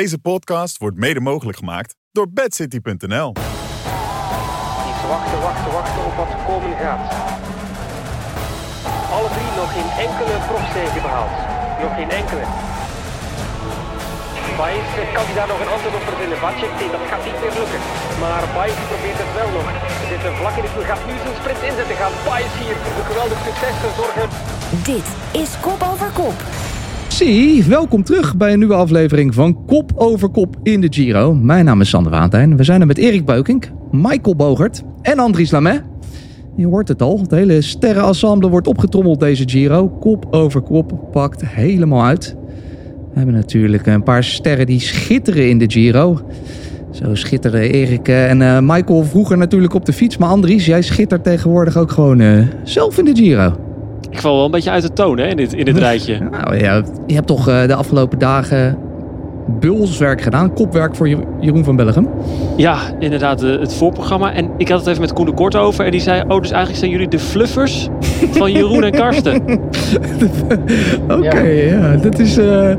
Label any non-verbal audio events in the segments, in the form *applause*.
Deze podcast wordt mede mogelijk gemaakt door bedcity.nl. Iets wachten, wachten, wachten op wat komen gaat. Alle drie nog geen enkele profzege behaald. Nog geen enkele. Baez, kan hij daar nog een antwoord op verzinnen? Bacek, nee, dat gaat niet meer lukken. Maar Baez probeert het wel nog. Er zit een vlak in het gaat nu zijn sprint inzetten. Gaat Baez hier voor een geweldig succes zorgen. Dit is Kop Over Kop. Zie, welkom terug bij een nieuwe aflevering van Kop over Kop in de Giro. Mijn naam is Sander Waantijn. We zijn er met Erik Beukink, Michael Bogert en Andries Lamet. Je hoort het al, het hele sterrenensemble wordt opgetrommeld deze Giro. Kop over kop pakt helemaal uit. We hebben natuurlijk een paar sterren die schitteren in de Giro. Zo schitteren Erik en eh, Michael vroeger natuurlijk op de fiets. Maar Andries, jij schittert tegenwoordig ook gewoon eh, zelf in de Giro. Ik val wel een beetje uit de toon hè, in, dit, in dit *laughs* rijtje. Nou ja, je hebt toch eh, de afgelopen dagen bulswerk gedaan. Kopwerk voor Je- Jeroen van Bellegem. Ja, inderdaad, eh, het voorprogramma. En ik had het even met Koen de Kort over. En die zei, oh, dus eigenlijk zijn jullie de fluffers van *laughs* Jeroen en Karsten. *laughs* Oké, ja. Dat is... eh, eh,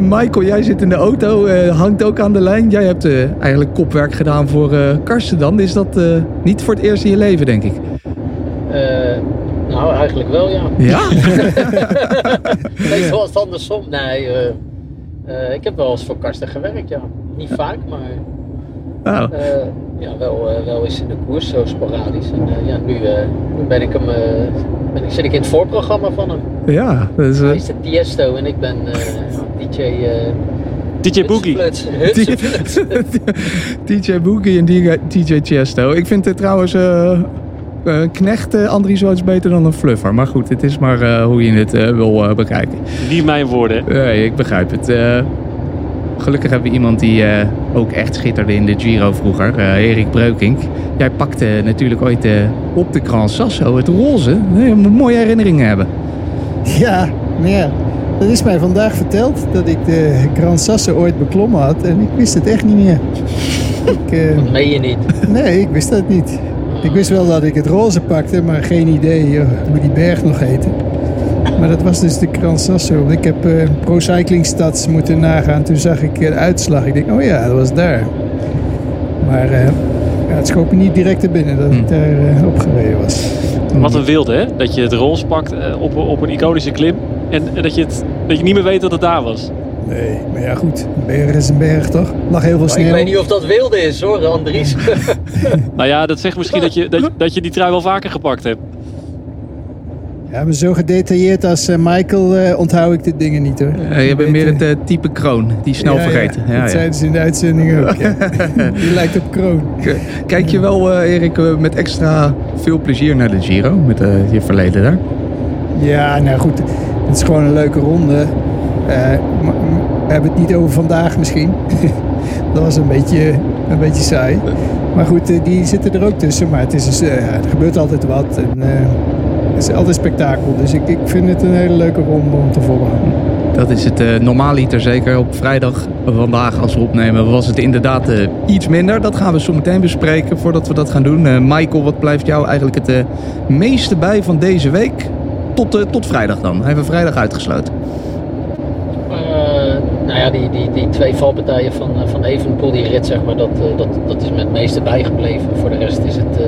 Michael, jij zit in de auto. eh, hangt ook aan de lijn. Jij hebt eh, eigenlijk kopwerk gedaan voor eh Karsten dan. Is dat eh, niet voor het eerst in je leven, denk ik? Nou, eigenlijk wel, ja. Ja? *laughs* Meestal was het andersom. Nee, eh, eh, ik heb wel eens voor Karsten gewerkt, ja. Niet vaak, maar Oh. eh, ja, wel, wel eens in de koers, zo sporadisch. En ja, nu, eh, nu ben ik hem, ben ik, zit ik in het voorprogramma van hem. Ja, dat is... eh, Hij is de Tiesto en ik ben eh, DJ... eh DJ Boogie. *laughs* DJ Boogie en DJ Chesto. Ik vind het trouwens... eh, een knecht uh, Andries wel iets beter dan een fluffer. Maar goed, het is maar eh, hoe je het wil eh, bekijken. Niet mijn woorden. Nee, ik begrijp het. Eh, gelukkig hebben we iemand die eh, ook echt schitterde in de Giro vroeger. eh, Erik Breukink. Jij pakte natuurlijk ooit eh, op de Gran Sasso het roze. Nee, je moet mooie herinneringen hebben. Ja, maar ja, dat is mij vandaag verteld dat ik de Grand Sasse ooit beklommen had en ik wist het echt niet meer. Ik, eh, Dat meen je niet. nee, ik wist dat niet. Ik wist wel dat ik het roze pakte, maar geen idee eh, hoe die berg nog heette. Maar dat was dus de Grand Sasso. Ik heb eh, Pro Cycling Stats moeten nagaan. Toen zag ik eh, de uitslag. Ik denk, oh ja, dat was daar. Maar ja, het schoot me niet direct er binnen dat ik daar opgereden was. Wat een wilde, hè? Dat je het roze pakt op, op een iconische klim. En, en dat, je het, dat je niet meer weet dat het daar was. Nee, maar ja goed. Een berg is een berg toch? Lag heel veel Maar ik sneeuw. weet niet of dat wilde is hoor, Andries. *laughs* Nou ja, dat zegt misschien dat je, dat, je- dat je die trui wel vaker gepakt hebt. Ja, maar zo gedetailleerd als eh, Michael eh, onthoud ik de dingen niet hoor. Eh, je bent meer het type kroon. Die snel ja, vergeten. Ja, Ja, dat ja. zeiden ze in de uitzending ook. Ja. *laughs* Die lijkt op kroon. Kijk je wel, eh, Erik, met extra veel plezier naar de Giro? Met eh, je verleden daar? Ja, nou goed. Het is gewoon een leuke ronde. We hebben het niet over vandaag misschien. *laughs* dat was een beetje, een beetje saai. Maar goed, eh, die zitten er ook tussen. Maar het is, dus, eh, er gebeurt altijd wat. En, eh, het is altijd spektakel. Dus ik, ik vind het een hele leuke ronde om te volgen. Dat is het uh, normaaliter zeker. Op vrijdag, vandaag als we opnemen, was het inderdaad iets minder. Dat gaan we zo meteen bespreken voordat we dat gaan doen. Eh, Michael, wat blijft jou eigenlijk het meeste bij van deze week? Tot, tot vrijdag dan. Even vrijdag uitgesloten. Ja, die, die, die twee valpartijen van, eh, van Evenepoel, die rit zeg maar, dat, eh, dat, dat is me het meeste bijgebleven. Voor de rest is het, eh,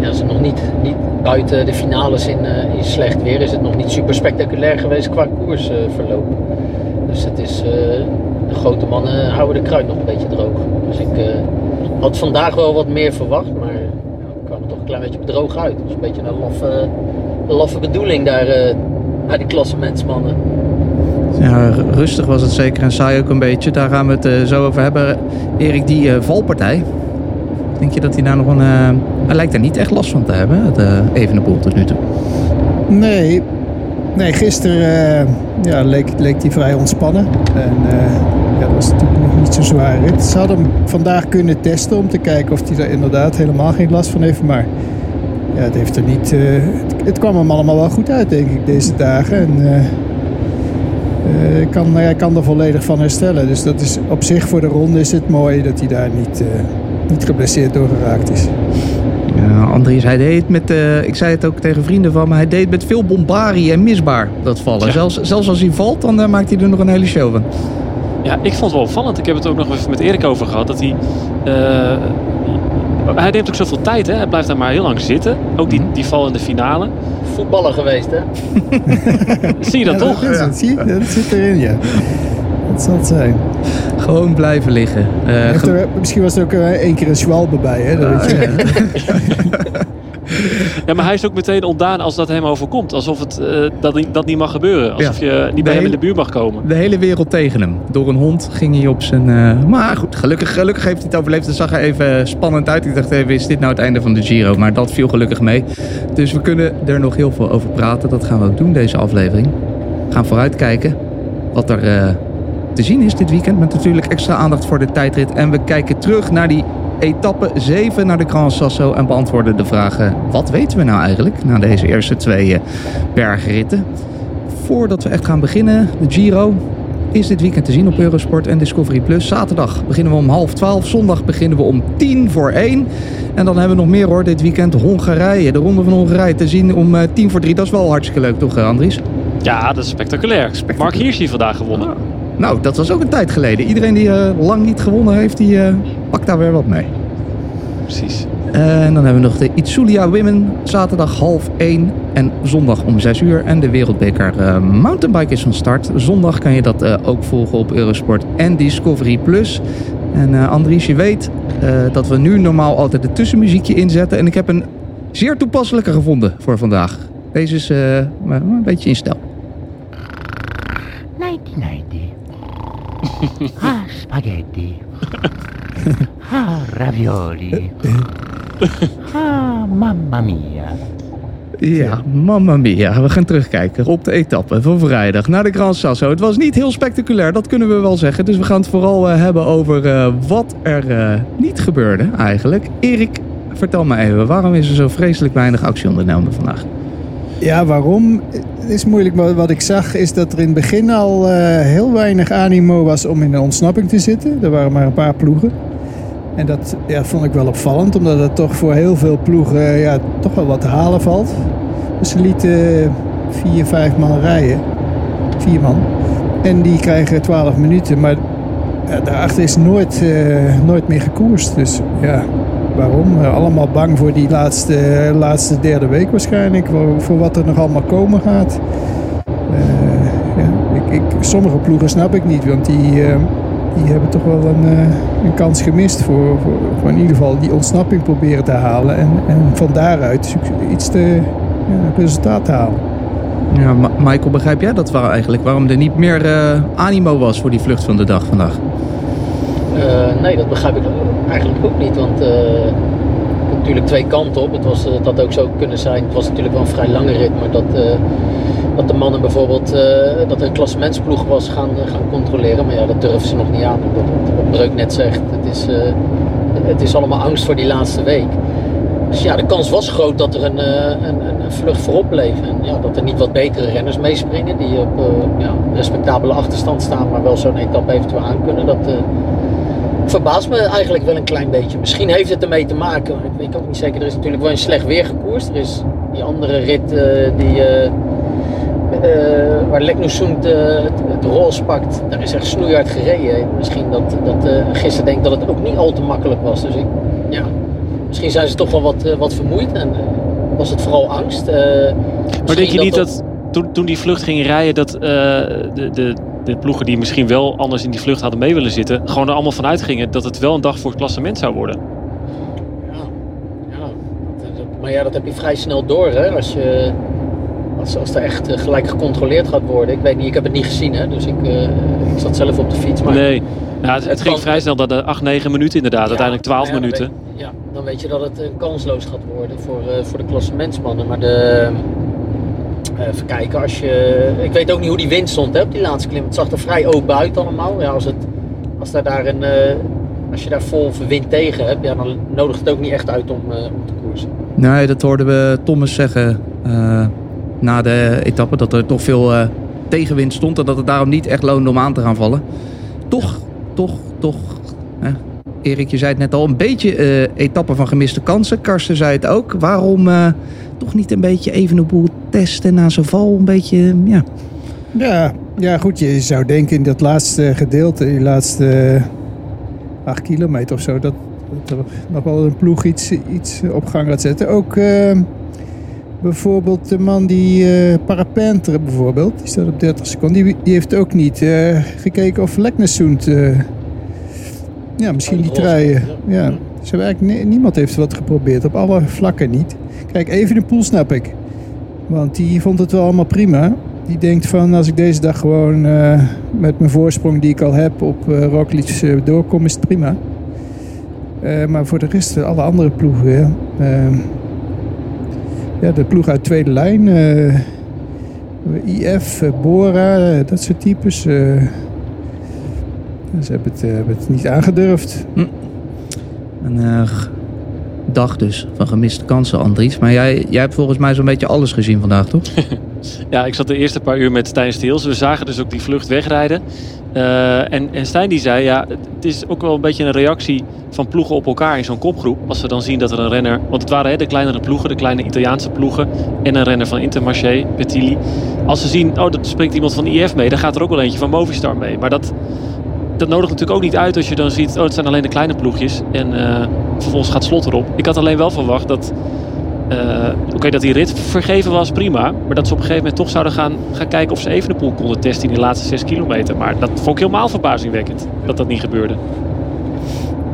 ja, het nog niet, niet buiten de finales in, in slecht weer, is het nog niet super spectaculair geweest qua koersverloop. dus het is, de grote mannen houden de kruid nog een beetje droog. Dus ik had vandaag wel wat meer verwacht, maar ja, we kwamen toch een klein beetje bedroog uit. Dus een beetje een laffe, laffe bedoeling daar bij die klassementsmannen. Ja, rustig was het zeker en saai ook een beetje. Daar gaan we het eh, zo over hebben. Erik, die eh, valpartij. Denk je dat hij daar nog een... eh, hij lijkt er niet echt last van te hebben, het uh, Evenepoel tot nu toe. Nee, nee gisteren ja, leek, leek hij vrij ontspannen. En ja, dat was natuurlijk nog niet zo zwaar rit. Ze hadden hem vandaag kunnen testen om te kijken of hij er inderdaad helemaal geen last van heeft. Maar ja, het, heeft er niet, het, kwam hem allemaal wel goed uit, denk ik, deze dagen. En eh, kan, hij kan er volledig van herstellen. Dus dat is op zich voor de ronde is het mooi dat hij daar niet, eh, niet geblesseerd door geraakt is. Ja, Andries, hij deed met, uh, ik zei het ook tegen vrienden van me, hij deed met veel bombarie en misbaar dat vallen. Ja. Zelfs, zelfs als hij valt, dan uh, maakt hij er nog een hele show van. Ja, ik vond het wel opvallend. Ik heb het ook nog even met Erik over gehad. Dat hij... hij neemt ook zoveel tijd, hè. Hij blijft daar maar heel lang zitten. Ook die, die val in de finale. Voetballer geweest, hè? *laughs* Zie je dat Ja, toch? Dat, het, zie je? dat zit erin, ja. Dat zal het zijn. Gewoon blijven liggen. Eh, ge- er- misschien was er ook eh, één keer een schwalbe bij, hè? Dat weet je. *laughs* *laughs* Ja, maar hij is ook meteen ontdaan als dat hem overkomt. Alsof het, eh, dat, niet- dat niet mag gebeuren. Alsof je niet bij hem in de buurt mag komen. de hele wereld tegen hem. Door een hond ging hij op zijn... eh, maar goed, gelukkig, gelukkig heeft hij het overleefd. Het zag er even spannend uit. Ik dacht even, is dit nou het einde van de Giro? Maar dat viel gelukkig mee. Dus we kunnen er nog heel veel over praten. Dat gaan we ook doen, deze aflevering. We gaan vooruitkijken wat er eh, te zien is dit weekend. Met natuurlijk extra aandacht voor de tijdrit. En we kijken terug naar die etappe 7 naar de Grand Sasso. En beantwoorden de vragen, wat weten we nou eigenlijk? Na deze eerste twee eh, bergritten. Voordat we echt gaan beginnen, de Giro is dit weekend te zien op Eurosport en Discovery Plus. Zaterdag beginnen we om half twaalf. Zondag beginnen we om tien voor één. En dan hebben we nog meer hoor dit weekend. Hongarije, de Ronde van Hongarije te zien om eh, tien voor drie. Dat is wel hartstikke leuk toch eh, Andries? Ja, dat is spectaculair. Mark Hirschi heeft vandaag gewonnen. Nou, dat was ook een tijd geleden. Iedereen die lang niet gewonnen heeft, die pakt daar weer wat mee. Precies. En dan hebben we nog de Itzulia Women. Zaterdag half 1 en zondag om 6 uur. En de Wereldbeker eh, Mountainbike is van start. Zondag kan je dat eh, ook volgen op Eurosport en Discovery+. Plus. En eh, Andries, je weet eh, dat we nu normaal altijd het tussenmuziekje inzetten. En ik heb een zeer toepasselijke gevonden voor vandaag. Deze is eh, een beetje in stijl. Nighty nighty. ah, *laughs* spaghetti. *laughs* ah, ravioli. ah, mamma mia. Ja, mamma mia. We gaan terugkijken op de etappe van vrijdag naar de Gran Sasso. Het was niet heel spectaculair, dat kunnen we wel zeggen. Dus we gaan het vooral eh, hebben over eh, wat er eh, niet gebeurde eigenlijk. Erik, vertel me even, waarom is er zo vreselijk weinig actie ondernomen vandaag? Ja, waarom? Het is moeilijk, maar wat ik zag is dat er in het begin al eh, heel weinig animo was om in de ontsnapping te zitten. Er waren maar een paar ploegen. En dat ja, vond ik wel opvallend, omdat het toch voor heel veel ploegen ja, toch wel wat te halen valt. Dus ze lieten vier, vijf man rijden. Vier man. En die krijgen 12 minuten, maar ja, daarachter is nooit, eh, nooit meer gekoerst. Dus ja, waarom? Allemaal bang voor die laatste, laatste derde week waarschijnlijk. Voor, voor wat er nog allemaal komen gaat. Eh, ja, ik, ik, sommige ploegen snap ik niet, want die, eh, die hebben toch wel een, eh, een kans gemist voor, voor, voor in ieder geval die ontsnapping proberen te halen. En, en van daaruit iets te, ja, resultaat te halen. Ja, Ma- Michael, begrijp jij dat wel eigenlijk? Waarom er niet meer eh, animo was voor die vlucht van de dag vandaag? Eh, nee, dat begrijp ik eigenlijk ook niet. Want eh, het had natuurlijk twee kanten op. Het, was, het had ook zo kunnen zijn. Het was natuurlijk wel een vrij lange rit. Maar dat, eh, dat de mannen bijvoorbeeld. eh, dat een klassementsploeg was gaan, gaan controleren. Maar ja, dat durven ze nog niet aan. Omdat wat, Breuk net zegt. Het is, eh, het is allemaal angst voor die laatste week. Dus ja, de kans was groot dat er een, eh, een, een, vlucht voorop bleef. En ja, dat er niet wat betere renners meespringen. Die op eh, ja, respectabele achterstand staan. Maar wel zo'n etappe eventueel aan kunnen. Dat, eh, verbaast me eigenlijk wel een klein beetje. Misschien heeft het ermee te maken, ik weet ook niet zeker. Er is natuurlijk wel een slecht weer gekoerst. Er is die andere rit eh, die, eh, waar Leknoesund eh het, het roze pakt. Daar is echt snoeihard gereden. Misschien dat, dat eh, gisteren denk dat het ook niet al te makkelijk was. Dus ik, ja, misschien zijn ze toch wel wat, wat vermoeid. En was het vooral angst. Maar denk je niet dat, toen, toen die vlucht ging rijden, dat de, de, de ploegen die misschien wel anders in die vlucht hadden mee willen zitten, gewoon er allemaal vanuit gingen dat het wel een dag voor het klassement zou worden? Ja, ja. Maar ja, dat heb je vrij snel door, hè? Als, je, als, als er echt eh, gelijk gecontroleerd gaat worden. Ik weet niet, ik heb het niet gezien, hè? Dus ik, eh, ik zat zelf op de fiets. Maar nee. Ja, het, het het ging kan- vrij snel, dat de 8, 9 minuten inderdaad, uiteindelijk 12 maar ja, dan minuten. weet- ja, dan weet je dat het eh, kansloos gaat worden voor, eh, voor de klassementsmannen. Maar de, eh, even kijken, als je, ik weet ook niet hoe die wind stond hè, op die laatste klim. Het zag er vrij open uit allemaal. Ja, als, het, als, daar daar een, eh, als je daar vol wind tegen hebt, ja, dan nodigt het ook niet echt uit om, eh, om te koersen. Nee, dat hoorden we Thomas zeggen eh, na de etappe. Dat er toch veel eh, tegenwind stond. En dat het daarom niet echt loonde om aan te gaan vallen. Toch, toch, toch. Hè? Erik, je zei het net al. Een beetje eh etappe van gemiste kansen. Karsten zei het ook. Waarom eh, toch niet een beetje even een boel testen na zo'n val? Een beetje, ja. Ja, Ja, goed, je zou denken in dat laatste gedeelte, die laatste acht kilometer of zo, dat, er nog wel een ploeg iets, iets op gang gaat zetten. Ook bijvoorbeeld de man die eh parapenter bijvoorbeeld, die staat op 30 seconden, die, die heeft ook niet eh, gekeken of Leknessoend, eh ja, misschien die truien. Ja. ja. Dus eigenlijk nie- niemand heeft wat geprobeerd, op alle vlakken niet. Kijk, even de poel snap ik. Want die vond het wel allemaal prima. Die denkt van als ik deze dag gewoon met mijn voorsprong die ik al heb op uh, Roglic doorkom, is het prima. Maar voor de rest, alle andere ploegen, ja. De ploeg uit tweede lijn, eh, IF, eh, Bora, eh, dat soort types. eh, ze hebben het, hebben het niet aangedurfd. Een eh, g- dag dus van gemiste kansen, Andries. Maar jij, jij hebt volgens mij zo'n beetje alles gezien vandaag, toch? *laughs* Ja, ik zat de eerste paar uur met Stijn Steels. We zagen dus ook die vlucht wegrijden. Eh, en, en Stijn die zei, ja, het, is ook wel een beetje een reactie van ploegen op elkaar in zo'n kopgroep. Als ze dan zien dat er een renner... Want het waren hè, de kleinere ploegen, de kleine Italiaanse ploegen. En een renner van Intermarché, Petilli. Als ze zien, oh, dat springt iemand van IF mee. Dan gaat er ook wel eentje van Movistar mee. Maar dat, dat nodigt natuurlijk ook niet uit als je dan ziet... Oh, het zijn alleen de kleine ploegjes. En eh, vervolgens gaat slot erop. Ik had alleen wel verwacht dat... eh, Oké, dat die rit vergeven was, prima. Maar dat ze op een gegeven moment toch zouden gaan, gaan kijken of ze even de pool konden testen in die laatste 6 kilometer. Maar dat vond ik helemaal verbazingwekkend dat dat niet gebeurde.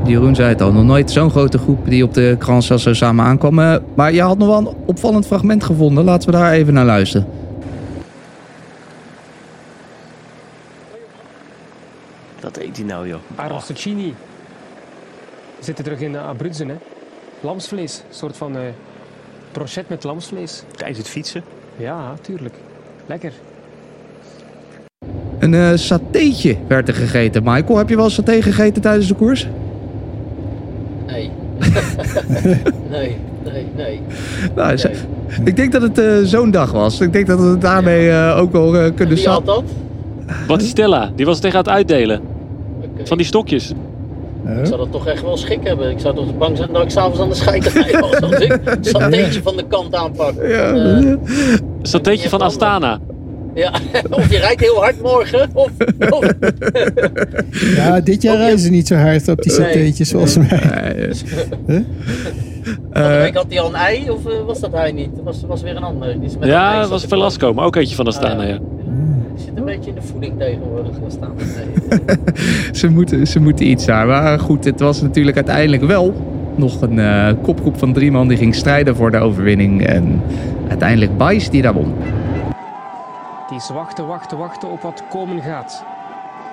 Jeroen zei het al, nog nooit zo'n grote groep die op de krans zo samen aankwam. Eh, maar je had nog wel een opvallend fragment gevonden. Laten we daar even naar luisteren. Wat eet hij nou, joh? Arrosticini. We zitten terug in uh, Abruzzen, hè. Lamsvlees. Een soort van eh brochet met lamsvlees. Tijdens het fietsen? Ja, tuurlijk. Lekker. Een eh satéetje werd er gegeten. Michael, heb je wel saté gegeten tijdens de koers? Nee. *laughs* nee, nee, nee. Nou, Nee. Ik denk dat het eh, zo'n dag was. Ik denk dat we het daarmee eh, ook wel eh, kunnen Wie had dat? Battistella, die was tegen aan het uitdelen. Van die stokjes. Ik zou dat toch echt wel schik hebben. Ik zou toch bang zijn dat ik s'avonds aan de scheiterij was. Als ik *laughs* een satéetje van de kant aanpak. Ja. Eh, Satéetje van Astana. ja. *laughs* of je rijdt heel hard morgen. Of, of Ja, dit jaar rijden ze niet zo hard op die Nee. satéetjes volgens mij. Eh, Van de week had hij al een ei, of eh, was dat hij niet? Dat was, was weer een ander. Die is met Ja, dat was Velasco, maar ook eentje van Astana, Ah, ja. Beetje in de voeding tegenwoordig. Staan *laughs* ze, moeten, ze moeten iets daar. Maar goed, het was natuurlijk uiteindelijk wel nog een eh, kopgroep van drie man die ging strijden voor de overwinning. En uiteindelijk Bijs die daar won. Die is wachten, wachten, wachten op wat komen gaat.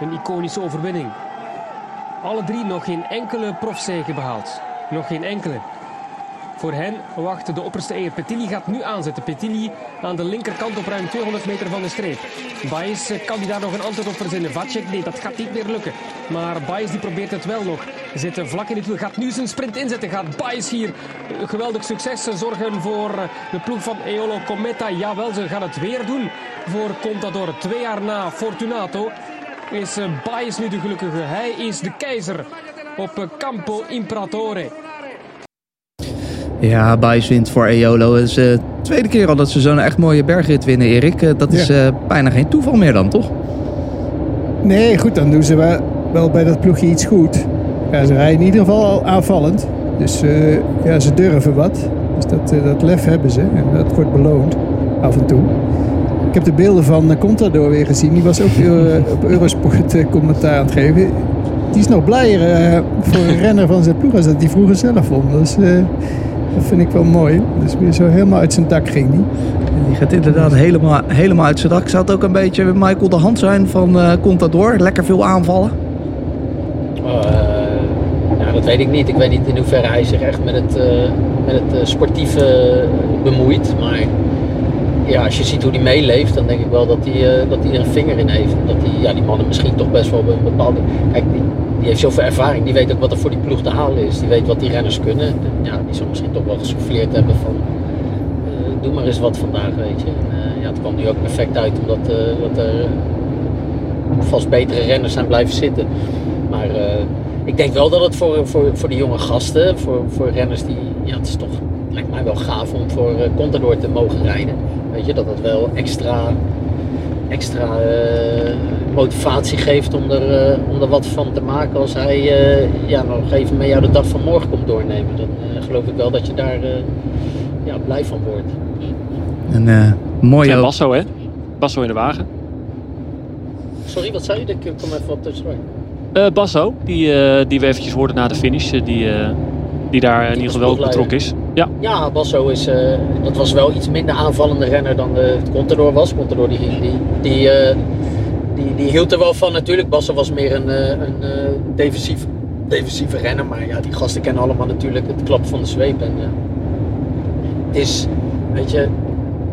Een iconische overwinning. Alle drie nog geen enkele profzege behaald. Nog geen enkele. Voor hen wacht de opperste eer. Petilli gaat nu aanzetten. Petilli aan de linkerkant op ruim 200 meter van de streep. Baez eh, kan die daar nog een antwoord op verzinnen. Vacek, nee, dat gaat niet meer lukken. Maar Baez die probeert het wel nog. Zit vlak in het wiel. Gaat nu zijn sprint inzetten. Gaat Baez hier eh, geweldig succes eh, zorgen voor de ploeg van Eolo Cometa. Jawel, ze gaan het weer doen voor Contador. Twee jaar na Fortunato is Baez nu de gelukkige. Hij is de keizer op Campo Imperatore. Ja, Bijs wint voor Eolo. Het is de tweede keer al dat ze zo'n echt mooie bergrit winnen, Erik. Eh, dat is eh, bijna geen toeval meer dan, toch? Nee, goed, dan doen ze wel, wel bij dat ploegje iets goed. Ja, ze rijden in ieder geval al aanvallend. Dus eh, ja, ze durven wat. Dus dat, eh, dat lef hebben ze. En dat wordt beloond, af en toe. Ik heb de beelden van Contador weer gezien. Die was ook eh, *laughs* op Eurosport eh, commentaar aan het geven. Die is nog blijer eh, voor een *laughs* renner van zijn ploeg als dat die vroeger zelf vond. Dus eh, dat vind ik wel mooi. Dus weer zo helemaal uit zijn dak ging die. Die gaat inderdaad helemaal, helemaal uit zijn dak. Zou het ook een beetje Michael de Hand zijn van eh Contador? Lekker veel aanvallen. Eh, nou, dat weet ik niet. Ik weet niet in hoeverre hij zich echt met het, eh, met het sportieve bemoeit. Maar ja, als je ziet hoe hij meeleeft, dan denk ik wel dat hij, eh, dat hij er een vinger in heeft. Dat die, ja, die mannen misschien toch best wel een bepaalde... Kijk, die, die heeft zoveel ervaring. Die weet ook wat er voor die ploeg te halen is. Die weet wat die renners kunnen. Ja, die zal misschien toch wel gesouffleerd hebben van... eh, doe maar eens wat vandaag, weet je. En, eh, ja, het kwam nu ook perfect uit, omdat dat er vast betere renners zijn blijven zitten. Maar ik denk wel dat het voor, voor, voor de jonge gasten, voor, voor renners die, ja, het is toch, lijkt mij wel gaaf om voor eh, Contador te mogen rijden. Weet je, dat het wel extra extra eh, motivatie geeft om er, eh, om er wat van te maken als hij eh, ja, nog even met jou de dag van morgen komt doornemen. Dan eh, geloof ik wel dat je daar eh, ja, blij van wordt. Een eh, mooie... En Basso, hè? Basso in de wagen. Sorry, wat zei je? Ik kom even wat tussendoor. Eh Basso, die, eh, die we eventjes hoorden na de finish, die, eh, die daar in ieder geval wel betrokken is. Ja, Ja, Basso is, eh, dat was wel iets minder aanvallende renner dan de Contador was. Contador die, die, die, eh, die, die hield er wel van natuurlijk. Basso was meer een, eh, een eh, defensief, defensieve renner. Maar ja, die gasten kennen allemaal natuurlijk het klap van de zweep. En, eh, het is, weet je,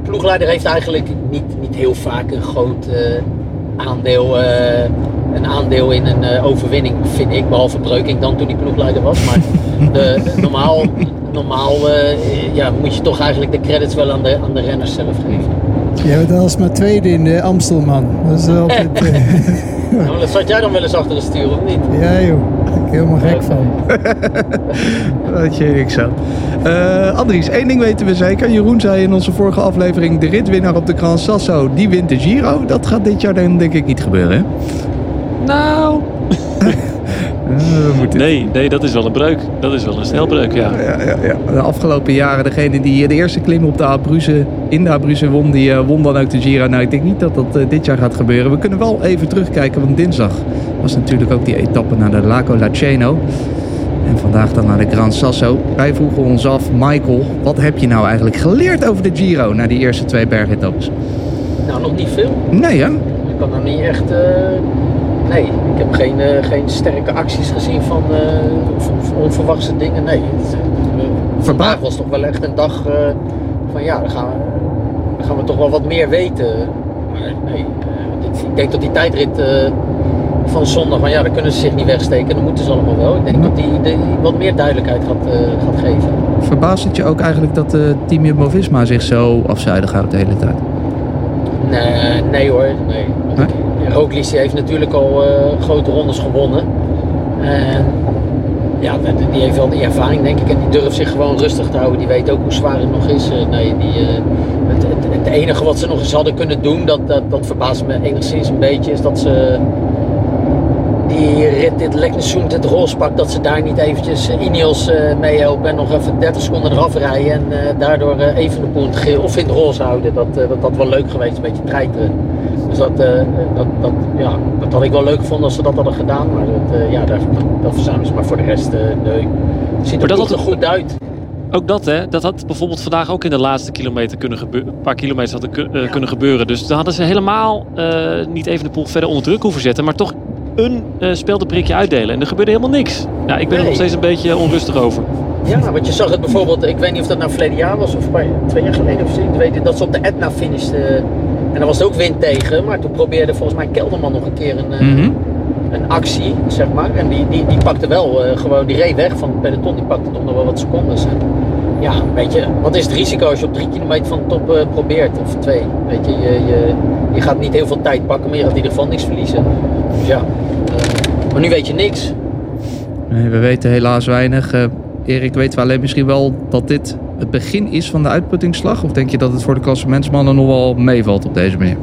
ploegleider heeft eigenlijk niet, niet heel vaak een groot eh, aandeel, eh, een aandeel in een eh, overwinning, vind ik. Behalve Breukink dan toen hij ploegleider was. Maar de- normaal, normaal eh, ja, moet je toch eigenlijk de credits wel aan de, aan de renners zelf geven. Jij bent alsmaar tweede in de Amstelman. Dat is altijd... *laughs* Nou, dat zat jij dan wel eens achter het stuur, of niet? ja joh, daar ben ik helemaal gek van. *laughs* Dat je niks aan. Eh, Andries, één ding weten we zeker. Jeroen zei in onze vorige aflevering... de ritwinnaar op de Gran Sasso, die wint de Giro. Dat gaat dit jaar dan denk ik niet gebeuren, hè? nou... Eh. Nee, nee, dat is wel een breuk. Dat is wel een snelbreuk, ja. Ja, ja, ja. De afgelopen jaren, degene die de eerste klim op de Abruzzen, in de Abruzzen won, die eh, won dan ook de Giro. Nou, ik denk niet dat dat eh, dit jaar gaat gebeuren. We kunnen wel even terugkijken, want dinsdag was natuurlijk ook die etappe naar de Lago Laceno. En vandaag dan naar de Gran Sasso. Wij vroegen ons af, Michael, wat heb je nou eigenlijk geleerd over de Giro na die eerste twee bergetappes? Nou, nog niet veel. Nee, hè? Ik kan nou niet echt. eh, nee, ik heb geen, eh, geen sterke acties gezien van, eh, onverwachte dingen. Nee. Het, eh, vandaag was toch wel echt een dag van ja, dan gaan, we, dan gaan we toch wel wat meer weten. Maar nee, ik denk dat die tijdrit van zondag, van ja, daar kunnen ze zich niet wegsteken. Dat moeten ze allemaal wel. Ik denk dat die, die wat meer duidelijkheid gaat, gaat geven. Verbaast het je ook eigenlijk dat team Jumbo-Visma zich zo afzuidig houdt de hele tijd? Nee, nee hoor, nee. Nee? Roglic die heeft natuurlijk al eh, grote rondes gewonnen. En ja, die- heeft wel die ervaring denk ik. En die durft zich gewoon rustig te houden. Die weet ook hoe zwaar het nog is. Eh, nee, die, eh, het, het, het enige wat ze nog eens hadden kunnen doen, dat, dat, dat verbaast me enigszins een beetje, is dat ze die rit, dit Leknesund, dit rolspak, dat ze daar niet eventjes Ineos eh, meehelpen en nog even 30 seconden eraf rijden en daardoor even de geel of in het roze houden. Dat, dat wel leuk geweest, een beetje treiteren. Dus dat, eh, dat, dat, ja, dat had ik wel leuk gevonden als ze dat hadden gedaan, maar dat, eh, ja, dat, dat verzuimen ze. Maar voor de rest, eh, nee. Het ziet er dat had- goed uit. Ook dat, hè, dat had bijvoorbeeld vandaag ook in de laatste kilometer kunnen gebeuren. Een paar kilometers hadden ku- kunnen gebeuren. Dus dan hadden ze helemaal niet even de poel verder onder druk hoeven zetten. Maar toch een uh, speldenprikje uitdelen. En er gebeurde helemaal niks. Ja, ik ben er nog steeds een beetje onrustig over. Ja, want je zag het bijvoorbeeld, ik weet niet of dat nou verleden jaar was of bij- twee jaar geleden of zo. Ik weet dat ze op de Etna finishten. En dan was er ook wind tegen, maar toen probeerde volgens mij Kelderman nog een keer een, eh, Mhm. een actie, zeg maar. En die, die, die pakte wel eh, gewoon, die reed weg van het peloton, die pakte toch nog wel wat secondes. En ja, weet je, wat is het risico als je op drie kilometer van de top eh, probeert, of twee? Weet je, je, je, je gaat niet heel veel tijd pakken, maar je gaat in ieder geval niks verliezen. Dus ja, maar nu weet je niks. Nee, we weten helaas weinig. Erik, weten we alleen misschien wel dat dit het begin is van de uitputtingsslag? Of denk je dat het voor de klassementsmannen nog wel meevalt op deze manier?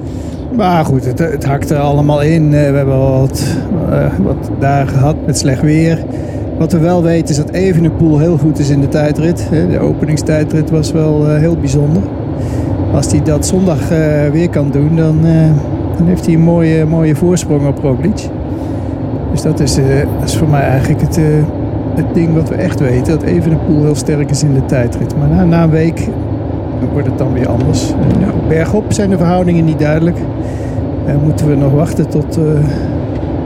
Maar goed, het, het hakt er allemaal in. Eh, we hebben wat, eh, wat dagen gehad met slecht weer. Wat we wel weten is dat Evenepoel heel goed is in de tijdrit. hè. De openingstijdrit was wel eh, heel bijzonder. Als hij dat zondag eh, weer kan doen, dan, eh, dan heeft hij een mooie, mooie voorsprong op Roglic. Dus dat is, eh, dat is voor mij eigenlijk het, eh, het ding wat we echt weten. Dat Evenepoel heel sterk is in de tijdrit. Maar na, na een week wordt het dan weer anders. Bergop zijn de verhoudingen niet duidelijk. En moeten we nog wachten tot, eh,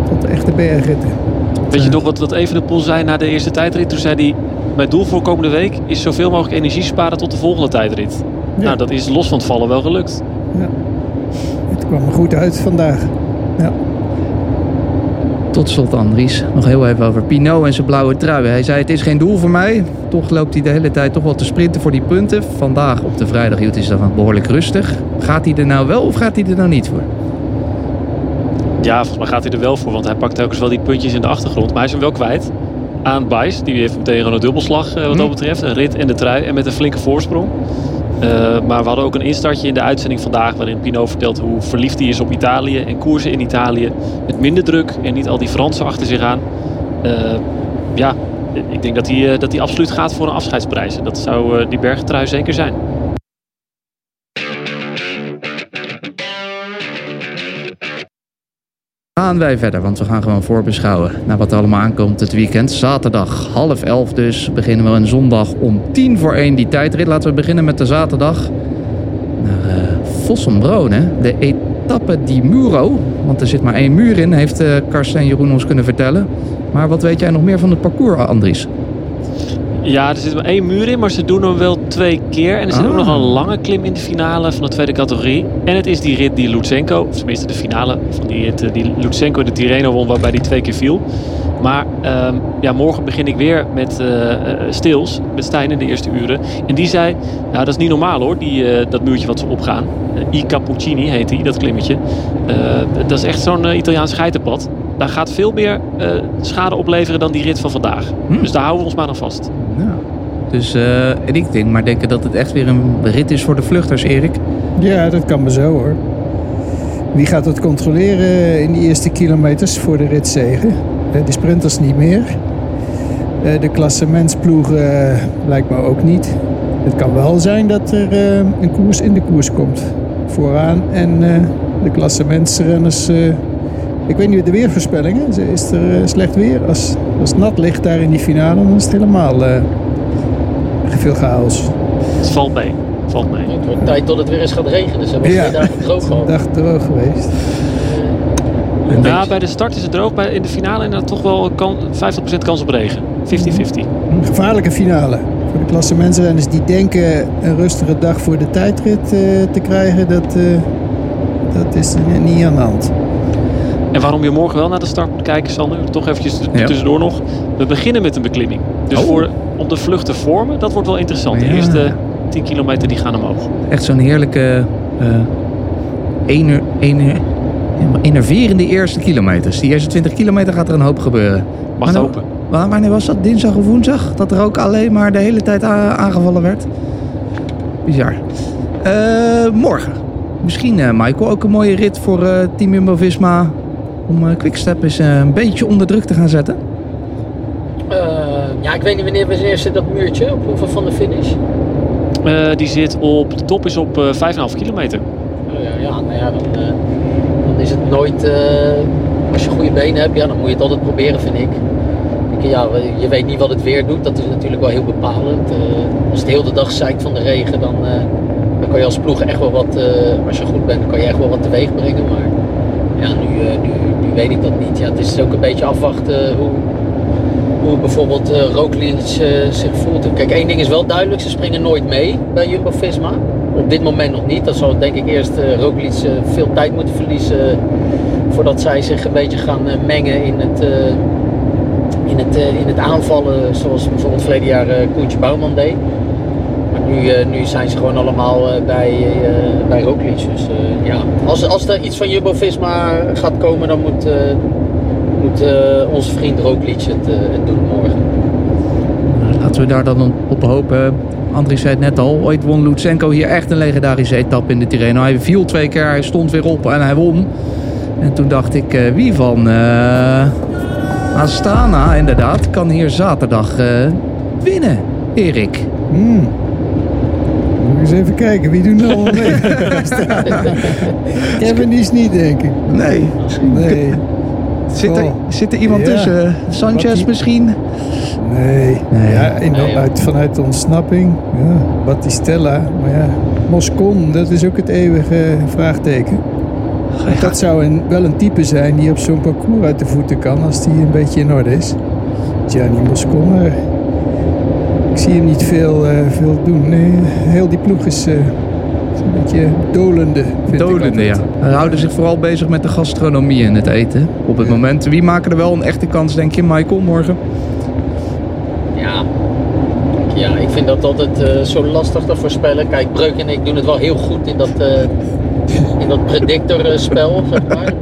tot de echte bergritten. Weet je nog wat, wat Evenepoel zei na de eerste tijdrit? Toen zei hij, mijn doel voor komende week is zoveel mogelijk energie sparen tot de volgende tijdrit. Ja. Nou, dat is los van het vallen wel gelukt. Ja. Het kwam er goed uit vandaag. Ja. Tot slot Andries, nog heel even over Pinot en zijn blauwe trui. Hij zei het is geen doel voor mij. Toch loopt hij de hele tijd toch wel te sprinten voor die punten. Vandaag op de vrijdag hield hij zich dan behoorlijk rustig. Gaat hij er nou wel of gaat hij er nou niet voor? Ja, volgens mij gaat hij er wel voor, want hij pakt telkens wel die puntjes in de achtergrond. Maar hij is hem wel kwijt aan Bijs. Die heeft meteen gewoon een dubbelslag eh, wat Hm. dat betreft. Een rit en de trui en met een flinke voorsprong. Eh, maar we hadden ook een instartje in de uitzending vandaag waarin Pino vertelt hoe verliefd hij is op Italië en koersen in Italië met minder druk en niet al die Fransen achter zich aan. Eh, ja, ik denk dat hij, eh, dat hij absoluut gaat voor een afscheidsprijs. Dat zou die bergtrui zeker zijn. Gaan wij verder, want we gaan gewoon voorbeschouwen naar wat er allemaal aankomt het weekend. Zaterdag half elf dus beginnen we een zondag om tien voor één die tijdrit. Laten we beginnen met de zaterdag naar uh, de etappe di Muro. Want er zit maar één muur in, heeft uh, Karsten en Jeroen ons kunnen vertellen. Maar wat weet jij nog meer van het parcours, Andries? Ja, er zit maar één muur in, maar ze doen hem wel twee keer. En er zit Ah. ook nog een lange klim in de finale van de tweede categorie. En het is die rit die Lutsenko, of tenminste de finale van die rit eh, die Lutsenko de Tirreno won, waarbij die twee keer viel. Maar ehm, ja, morgen begin ik weer met eh, eh, Stils, met Stijn in de eerste uren. En die zei, nou dat is niet normaal hoor, die, dat muurtje wat ze opgaan. Eh, I Cappuccini heet die, dat klimmetje. Dat is echt zo'n Italiaans geitenpad. Daar gaat veel meer schade opleveren dan die rit van vandaag. Hm. Dus daar houden we ons maar aan vast. Ja. Dus, en ik denk maar denken dat het echt weer een rit is voor de vluchters, Erik. Ja, dat kan maar zo hoor. Wie gaat het controleren in die eerste kilometers voor de ritzegen? Eh, De sprinters niet meer. Eh, De klassementsploegen lijkt me ook niet. Het kan wel zijn dat er een koers in de koers komt. Vooraan en de klassementsrenners... ik weet niet de weervoorspellingen. Is er slecht weer? Als, als nat ligt daar in die finale, dan is het helemaal veel chaos. Het valt mee. Valt mee. Het wordt tijd tot het weer eens gaat regenen. Ze hebben Ja. twee dagen droog gehad. Dag droog geweest. Ja, bij de start is het droog. Bij, in de finale inderdaad toch wel kan, 50% kans op regen. 50-50. Een gevaarlijke finale. Voor de klassementsrenners die denken een rustige dag voor de tijdrit eh, te krijgen, dat, eh, dat is er niet aan de hand. En waarom je morgen wel naar de start moet kijken, Sander, toch eventjes Ja. tussendoor nog. We beginnen met een beklimming. Dus Oh. voor, om de vlucht te vormen, dat wordt wel interessant. De eerste 10 kilometer die gaan omhoog. Echt zo'n heerlijke, eh ener, ener, enerverende eerste kilometers. Die eerste 20 kilometer gaat er een hoop gebeuren. Mag het Maar open. Wa- Wanneer was dat? Dinsdag of woensdag? Dat er ook alleen maar de hele tijd aangevallen werd? Bizar. Eh, morgen. Misschien, eh, Michael, ook een mooie rit voor eh, Team Jumbo-Visma... om Quickstep eens een beetje onder druk te gaan zetten. Eh, ja, ik weet niet wanneer, wanneer zit dat muurtje op hoeveel van de finish. Eh, die zit op, de top is op eh 5,5 kilometer. Oh ja, ja, nou ja, dan, dan is het nooit. als je goede benen hebt, ja, dan moet je het altijd proberen, vind ik. Ik, Ja, je weet niet wat het weer doet, dat is natuurlijk wel heel bepalend. Als het heel de dag zeikt van de regen, dan, dan kan je als ploeg echt wel wat, als je goed bent, dan kan je echt wel wat teweeg brengen. Maar ja, nu, nu, nu weet ik dat niet. Ja, het is ook een beetje afwachten hoe, hoe bijvoorbeeld eh, zich voelt. Kijk, één ding is wel duidelijk, ze springen nooit mee bij Jumbo-Visma. Op dit moment nog niet. Dat zal denk ik eerst eh, veel tijd moeten verliezen voordat zij zich een beetje gaan mengen in het, in, het, in het aanvallen zoals bijvoorbeeld verleden jaar Koentje Bouwman deed. Maar nu, nu zijn ze gewoon allemaal bij, bij Roglic. Dus ja, als, als er iets van Jumbo-Visma gaat komen, dan moet, moet eh, onze vriend Roglic het, eh, het doen morgen. Nou, Laten we daar dan op hopen. Andries zei het net al, ooit won Lutsenko hier echt een legendarische etappe in de Tirreno. Hij viel twee keer, hij stond weer op en hij won. En toen dacht ik, eh, wie van eh, Astana inderdaad kan hier zaterdag eh, winnen, Erik. Hmm. Moet ik eens even kijken, wie doen er allemaal mee? *laughs* Kevin is niet, denk ik. Nee. Nee, Zit er, Oh. zit er iemand Ja. tussen? Sanchez Wat die- misschien? nee. Nee. Ja, in, uit, vanuit de ontsnapping. Ja, Battistella. Maar ja, Moscon, dat is ook het eeuwige vraagteken. Dat zou een, wel een type zijn die op zo'n parcours uit de voeten kan als die een beetje in orde is. Gianni Moscon, maar ik zie hem niet veel, eh, veel doen. Nee, heel die ploeg is, eh, is een beetje dolende. vind ik Dolende, ja. Ze houden zich vooral bezig met de gastronomie en het eten. Op het moment. Wie maken er wel een echte kans, denk je, Michael, morgen? Ja. ja, ik vind dat altijd eh, zo lastig te voorspellen. Kijk, Breuk en ik doen het wel heel goed in dat, eh in dat predictor eh, spel, zeg maar.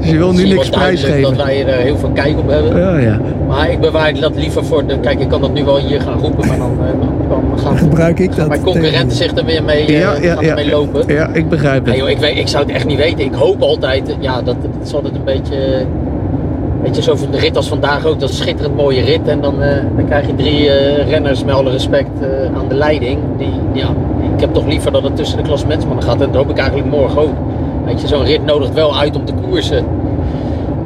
Dus *laughs* je wil nu niks prijsgeven. Dat wij er heel veel kijk op hebben. Ja, ja. Maar ik bewaar dat liever voor de... Kijk, ik kan dat nu wel hier gaan roepen, maar dan, eh, dan, gaan, Gebruik ik dat mijn concurrenten zich er weer mee, eh, Ja, ja, gaan ja. ermee lopen. Ja, ik begrijp het. joh, ik, weet, ik zou het echt niet weten. Ik hoop altijd, eh, ja, dat het is altijd een beetje... Weet je, zo van de rit als vandaag ook, dat is een schitterend mooie rit. En dan, eh, dan krijg je drie eh, renners met alle respect eh, aan de leiding. Die, ja, ik heb toch liever dat het tussen de klassementsmannen gaat. En dat hoop ik eigenlijk morgen ook. Weet je, zo'n rit nodigt wel uit om te koersen.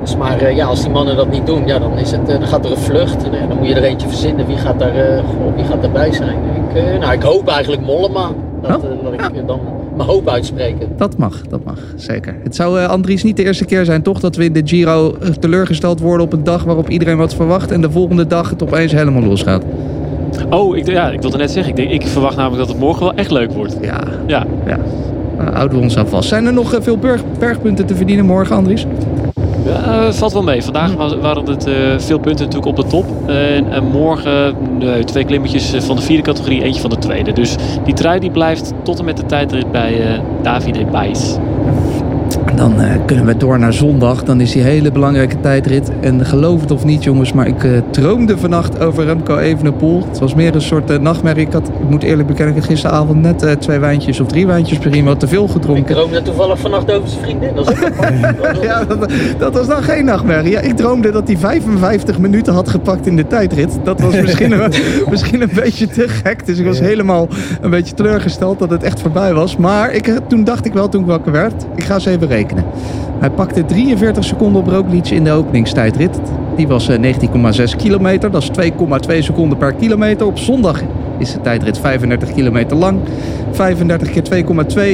Dus maar eh, ja, als die mannen dat niet doen, ja, dan, is het, eh, dan gaat er een vlucht. En, eh, dan moet je er eentje verzinnen. Wie gaat, daar, eh, goh, wie gaat daarbij zijn? Ik, eh, nou, ik hoop eigenlijk Mollema. Dat, Oh, dat ik dan mijn hoop uitspreken. Dat mag, dat mag, zeker. Het zou, eh, Andries, niet de eerste keer zijn, toch? Dat we in de Giro teleurgesteld worden op een dag waarop iedereen wat verwacht. En de volgende dag het opeens helemaal losgaat. Oh, ik, ja, ik wilde net zeggen. Ik, denk, ik verwacht namelijk dat het morgen wel echt leuk wordt. Ja, Ja. ja. Nou, houden we ons aan vast. Zijn er nog veel berg, bergpunten te verdienen morgen, Andries? Ja, eh, valt wel mee. Vandaag was- waren het eh, veel punten natuurlijk op de top. En, en morgen nee, twee klimmetjes van de vierde categorie, eentje van de tweede. Dus die trui die blijft tot en met de tijdrit bij eh Davide Bijs. Dan eh, kunnen we door naar zondag. Dan is die hele belangrijke tijdrit. En geloof het of niet, jongens, maar ik eh, droomde vannacht over Remco Evenepoel. Het was meer een soort eh, nachtmerrie. Ik, had, ik moet eerlijk bekennen, ik gisteravond net twee wijntjes of drie wijntjes misschien wat te veel Ik gedronken. droomde toevallig vannacht over zijn vriendin. Dat ook is- *laughs* Ja, dat, dat was dan geen nachtmerrie. Ja, ik droomde dat hij 55 minuten had gepakt in de tijdrit. Dat was misschien een, *laughs* misschien een beetje te gek. Dus ik was helemaal een beetje teleurgesteld dat het echt voorbij was. Maar ik, toen dacht ik wel, toen ik wakker werd, ik ga eens even rekenen. Hij pakte 43 seconden op Roglic in de openingstijdrit. Die was eh, 19,6 kilometer. Dat is 2,2 seconden per kilometer. Op zondag is de tijdrit 35 kilometer lang. 35 keer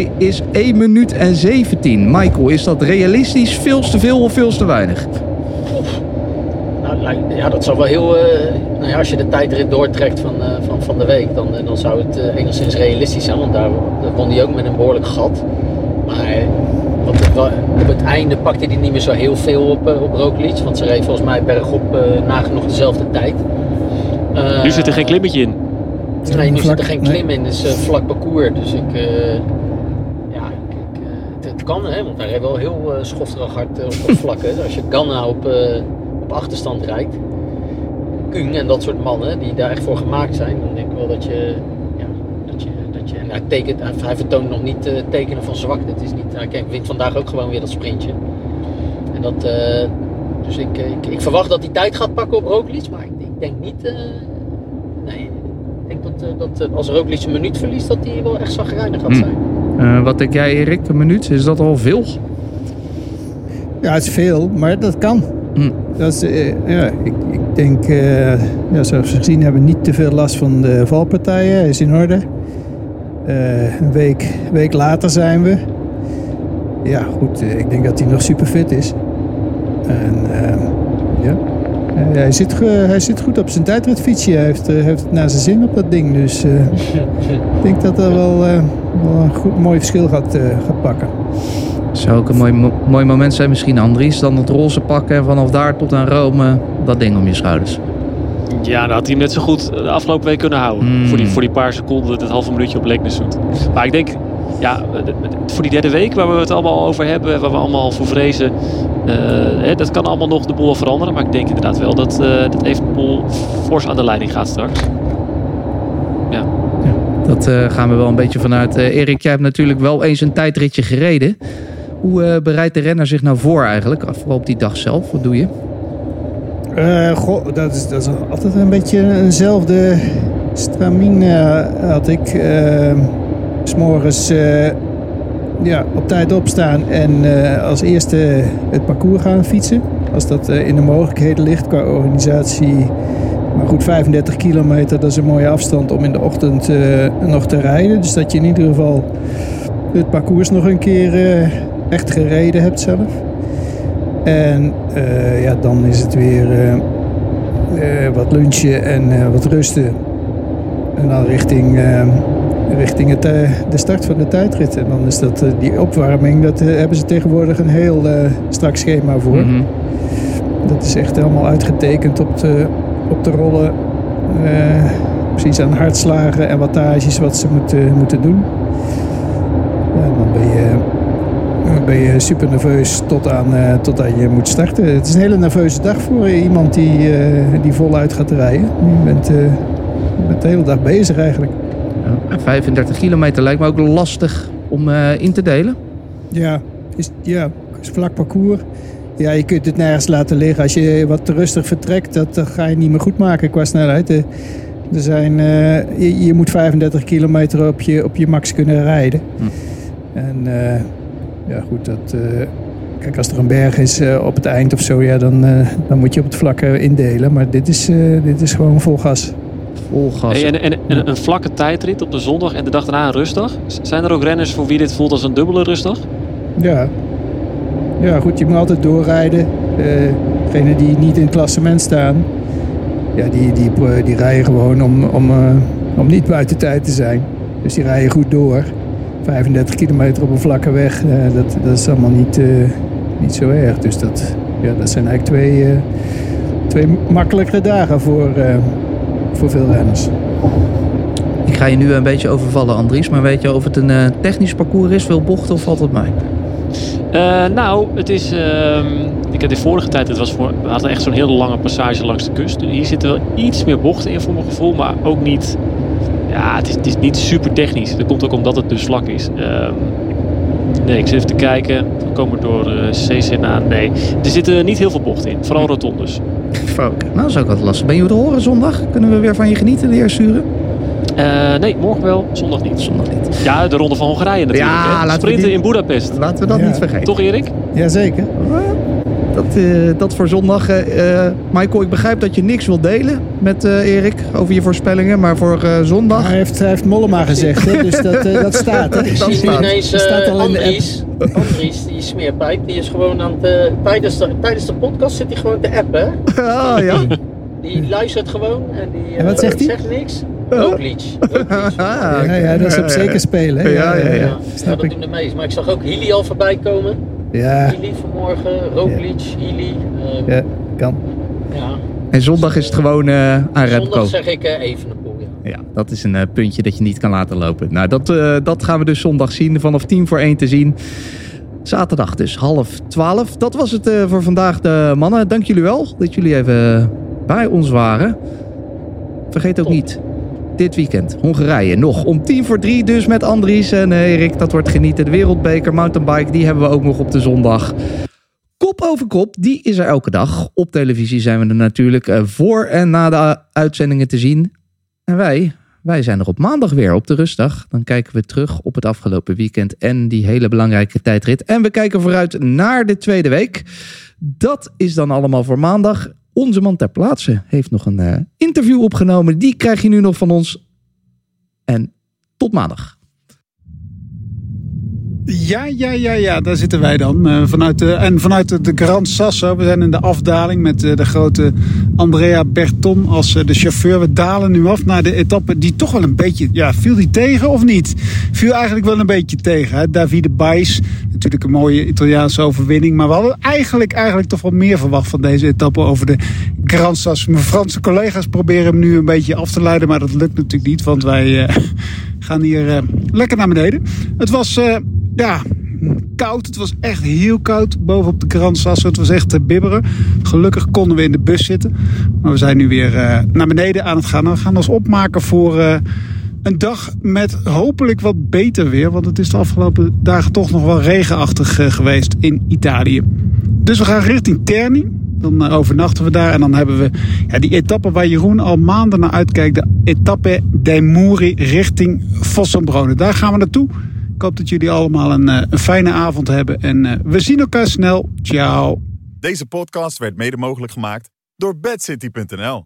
2,2 is 1 minuut en 17. Michael, is dat realistisch? Veel te veel of veel te weinig? Nou, lijkt- ja, dat zou wel heel. eh, nou ja, als je de tijdrit doortrekt van, eh, van, van de week, dan, eh, dan zou het eh, enigszins realistisch zijn. Want daar, won hij ook met een behoorlijk gat. Maar eh, het op het einde pakte hij niet meer zo heel veel op, eh, op Roglic. Want ze reed volgens mij bergop eh nagenoeg dezelfde tijd. Eh, Nu zit er geen klimmetje in. Nee, nu zit er geen klim in, dus eh, vlak parcours. Dus ik, eh, ja, ik, ik, eh, het, het kan, hè, want hij reed wel heel uh, schofterig hard eh, op dat vlak. Hè. Als je Ganna op, eh, op achterstand rijdt, Kung en dat soort mannen die daar echt voor gemaakt zijn, dan denk ik wel dat je, dat je, dat en hij, tekent, hij, hij vertoont nog niet eh, tekenen van zwakte. Het is niet, hij kijk, wint vandaag ook gewoon weer dat sprintje. En dat, eh, dus ik, ik, ik verwacht dat hij tijd gaat pakken op Roglic, maar ik, ik denk niet, eh, nee, ik denk dat, eh, dat eh, als Roglic een minuut verliest, dat hij wel echt zagrijnig gaat Hm. zijn. Eh, wat denk jij, Erik? Een minuut? Is dat al veel? Ja, het is veel, maar dat kan. Hm. Dat is, eh, ja, ik, ik denk, eh, ja, zoals we gezien hebben, niet te veel last van de valpartijen. Hij is in orde. Eh, een week, week later zijn we. Ja, goed, eh, ik denk dat hij nog super fit is. En eh, ja, Eh, hij, zit, hij zit goed op zijn tijdritfietsje. Hij heeft, eh, heeft het naar zijn zin op dat ding. Dus eh, *laughs* ik denk dat hij wel, eh, wel een goed, mooi verschil gaat, eh, gaat pakken. Zou ook een mooi, mo- mooi moment zijn misschien, Andries. Dan het roze pakken en vanaf daar tot aan Rome dat ding om je schouders. Ja, dan had hij hem net zo goed de afgelopen week kunnen houden. Mm. Voor, die, voor die paar seconden, het halve minuutje op Leknessoet. Maar ik denk, ja, voor die derde week waar we het allemaal over hebben, waar we allemaal voor vrezen, eh, hè, dat kan allemaal nog de boel veranderen. Maar ik denk inderdaad wel dat, eh dat Evenepoel fors aan de leiding gaat straks. Ja. Dat eh, gaan we wel een beetje vanuit. Erik, jij hebt natuurlijk wel eens een tijdritje gereden. Hoe bereidt de renner zich nou voor eigenlijk? Vooral op die dag zelf. Wat doe je? Goh, dat is, dat is altijd een beetje eenzelfde stramien eh, had ik. eh, s S'morgens eh, ja, op tijd opstaan en als eerste het parcours gaan fietsen. Als dat in de mogelijkheden ligt qua organisatie. Maar goed, 35 kilometer, dat is een mooie afstand om in de ochtend nog te rijden. Dus dat je in ieder geval het parcours nog een keer echt gereden hebt zelf. En eh, ja, dan is het weer eh, eh, wat lunchen en wat rusten. En dan richting, richting het, de start van de tijdrit. En dan is dat die opwarming, dat hebben ze tegenwoordig een heel strak schema voor. Mhm. Dat is echt helemaal uitgetekend op de, op de rollen. Precies aan hartslagen en wattages wat ze moeten, moeten doen. Ja, dan ben je ben je super nerveus tot aan, eh, tot aan je moet starten. Het is een hele nerveuze dag voor iemand die, eh, die voluit gaat rijden. Je bent, eh, je bent de hele dag bezig eigenlijk. Ja, 35 kilometer lijkt me ook lastig om eh, in te delen. Ja, is, ja, is vlak parcours. Ja, je kunt het nergens laten liggen. Als je wat te rustig vertrekt, dat, dat ga je niet meer goed maken qua snelheid. Eh, Er zijn, eh, je, je moet 35 kilometer op je, op je max kunnen rijden. Hm. En eh, ja, goed, dat, eh, kijk, als er een berg is eh, op het eind of zo, ja, dan, eh, dan moet je op het vlak eh, indelen. Maar dit is, eh, dit is gewoon vol gas. Vol gas. Hey, en, en, en een vlakke tijdrit op de zondag en de dag daarna een rustdag. Zijn er ook renners voor wie dit voelt als een dubbele rustdag? Ja. Ja, goed, je moet altijd doorrijden. Eh degenen die niet in het klassement staan, ja, die, die, die rijden gewoon om, om, eh, om niet buiten tijd te zijn. Dus die rijden goed door. 35 kilometer op een vlakke weg, eh, dat, dat is allemaal niet, eh, niet zo erg. Dus dat, ja, dat zijn eigenlijk twee, eh, twee makkelijkere dagen voor, eh, voor veel renners. Ik ga je nu een beetje overvallen, Andries. Maar weet je of het een eh, technisch parcours is, veel bochten of valt het mij? Eh, nou, het is. ehm, ik heb de vorige tijd, het was voor, we hadden echt zo'n hele lange passage langs de kust. Hier zitten wel iets meer bochten in voor mijn gevoel, maar ook niet. Ja, het is, het is niet super technisch. Dat komt ook omdat het dus vlak is. Ehm, nee, ik zit even te kijken. We komen door uh, CCNA. Nee, er zitten niet heel veel bochten in. Vooral rotondes. Fuck. Nou, dat is ook wat lastig. Ben je te horen zondag? Kunnen we weer van je genieten, de? Eh, nee, morgen wel, zondag niet. Zondag niet. Ja, de Ronde van Hongarije natuurlijk. Ja, hè? Sprinten die- in Budapest. Laten we dat Ja. niet vergeten. Toch, Erik? Jazeker. Dat, eh, dat voor zondag. eh, eh, Michael, ik begrijp dat je niks wilt delen met eh, Erik over je voorspellingen. Maar voor eh, zondag... Hij heeft, hij heeft Mollema gezegd, hè, dus dat, eh, dat staat. Hè. *laughs* Ik Dat zie nu staat. ineens Dat staat al in de app. Andries. Andries, die smeerpijp, die is gewoon aan het... tijdens, de, tijdens de podcast zit hij gewoon te appen. Ah, ja. Die luistert gewoon en die En wat zegt hij? zegt niks. Roglic. Roglic. Ah, Ja, ja, dat is op zeker spelen. hè. Ja, ja, ja. Ja, Snap dat ik. doen de meest. Maar ik zag ook Hilly al voorbij komen. Ja, Hilly vanmorgen, Roglic, Hilly. eh, ja, kan. ja. En zondag is het gewoon eh aan Remco. Zondag zeg ik eh, even een poel. Ja. Ja, dat is een eh, puntje dat je niet kan laten lopen. Nou, dat, eh, dat gaan we dus zondag zien. Vanaf tien voor één te zien. Zaterdag dus, half twaalf. Dat was het eh, voor vandaag, de mannen. Dank jullie wel dat jullie even bij ons waren. Vergeet ook Top. niet, dit weekend Hongarije nog om tien voor drie. Dus met Andries en eh, Erik. Dat wordt genieten. De Wereldbeker Mountainbike, die hebben we ook nog op de zondag. Kop over kop, die is er elke dag. Op televisie zijn we er natuurlijk eh, voor en na de uitzendingen te zien. En wij, wij zijn er op maandag weer op de rustdag. Dan kijken we terug op het afgelopen weekend en die hele belangrijke tijdrit. En we kijken vooruit naar de tweede week. Dat is dan allemaal voor maandag. Onze man ter plaatse heeft nog een eh, interview opgenomen. Die krijg je nu nog van ons. En tot maandag. Ja, ja, ja, ja, daar zitten wij dan. Eh, vanuit de, en vanuit de, Grand Sasso. We zijn in de afdaling met eh, de grote Andrea Berton als eh, de chauffeur. We dalen nu af naar de etappe die toch wel een beetje... Ja, viel die tegen of niet? Viel eigenlijk wel een beetje tegen. Hè? Davide Bais, natuurlijk een mooie Italiaanse overwinning. Maar we hadden eigenlijk, eigenlijk toch wel meer verwacht van deze etappe over de Grand Sasso. Mijn Franse collega's proberen hem nu een beetje af te leiden. Maar dat lukt natuurlijk niet, want wij... *laughs* gaan hier lekker naar beneden. Het was ja, koud. Het was echt heel koud bovenop de Grand. Het was echt bibberen. Gelukkig konden we in de bus zitten. Maar we zijn nu weer eh, naar beneden aan het gaan. En we gaan ons opmaken voor eh, een dag met hopelijk wat beter weer. Want het is de afgelopen dagen toch nog wel regenachtig eh, geweest in Italië. Dus we gaan richting Terni. Dan overnachten we daar en dan hebben we ja, die etappe waar Jeroen al maanden naar uitkijkt. De etappe dei Muri richting Fossombrone. Daar gaan we naartoe. Ik hoop dat jullie allemaal een, eh, een fijne avond hebben. En eh, we zien elkaar snel. Ciao. Deze podcast werd mede mogelijk gemaakt door bedcity.nl.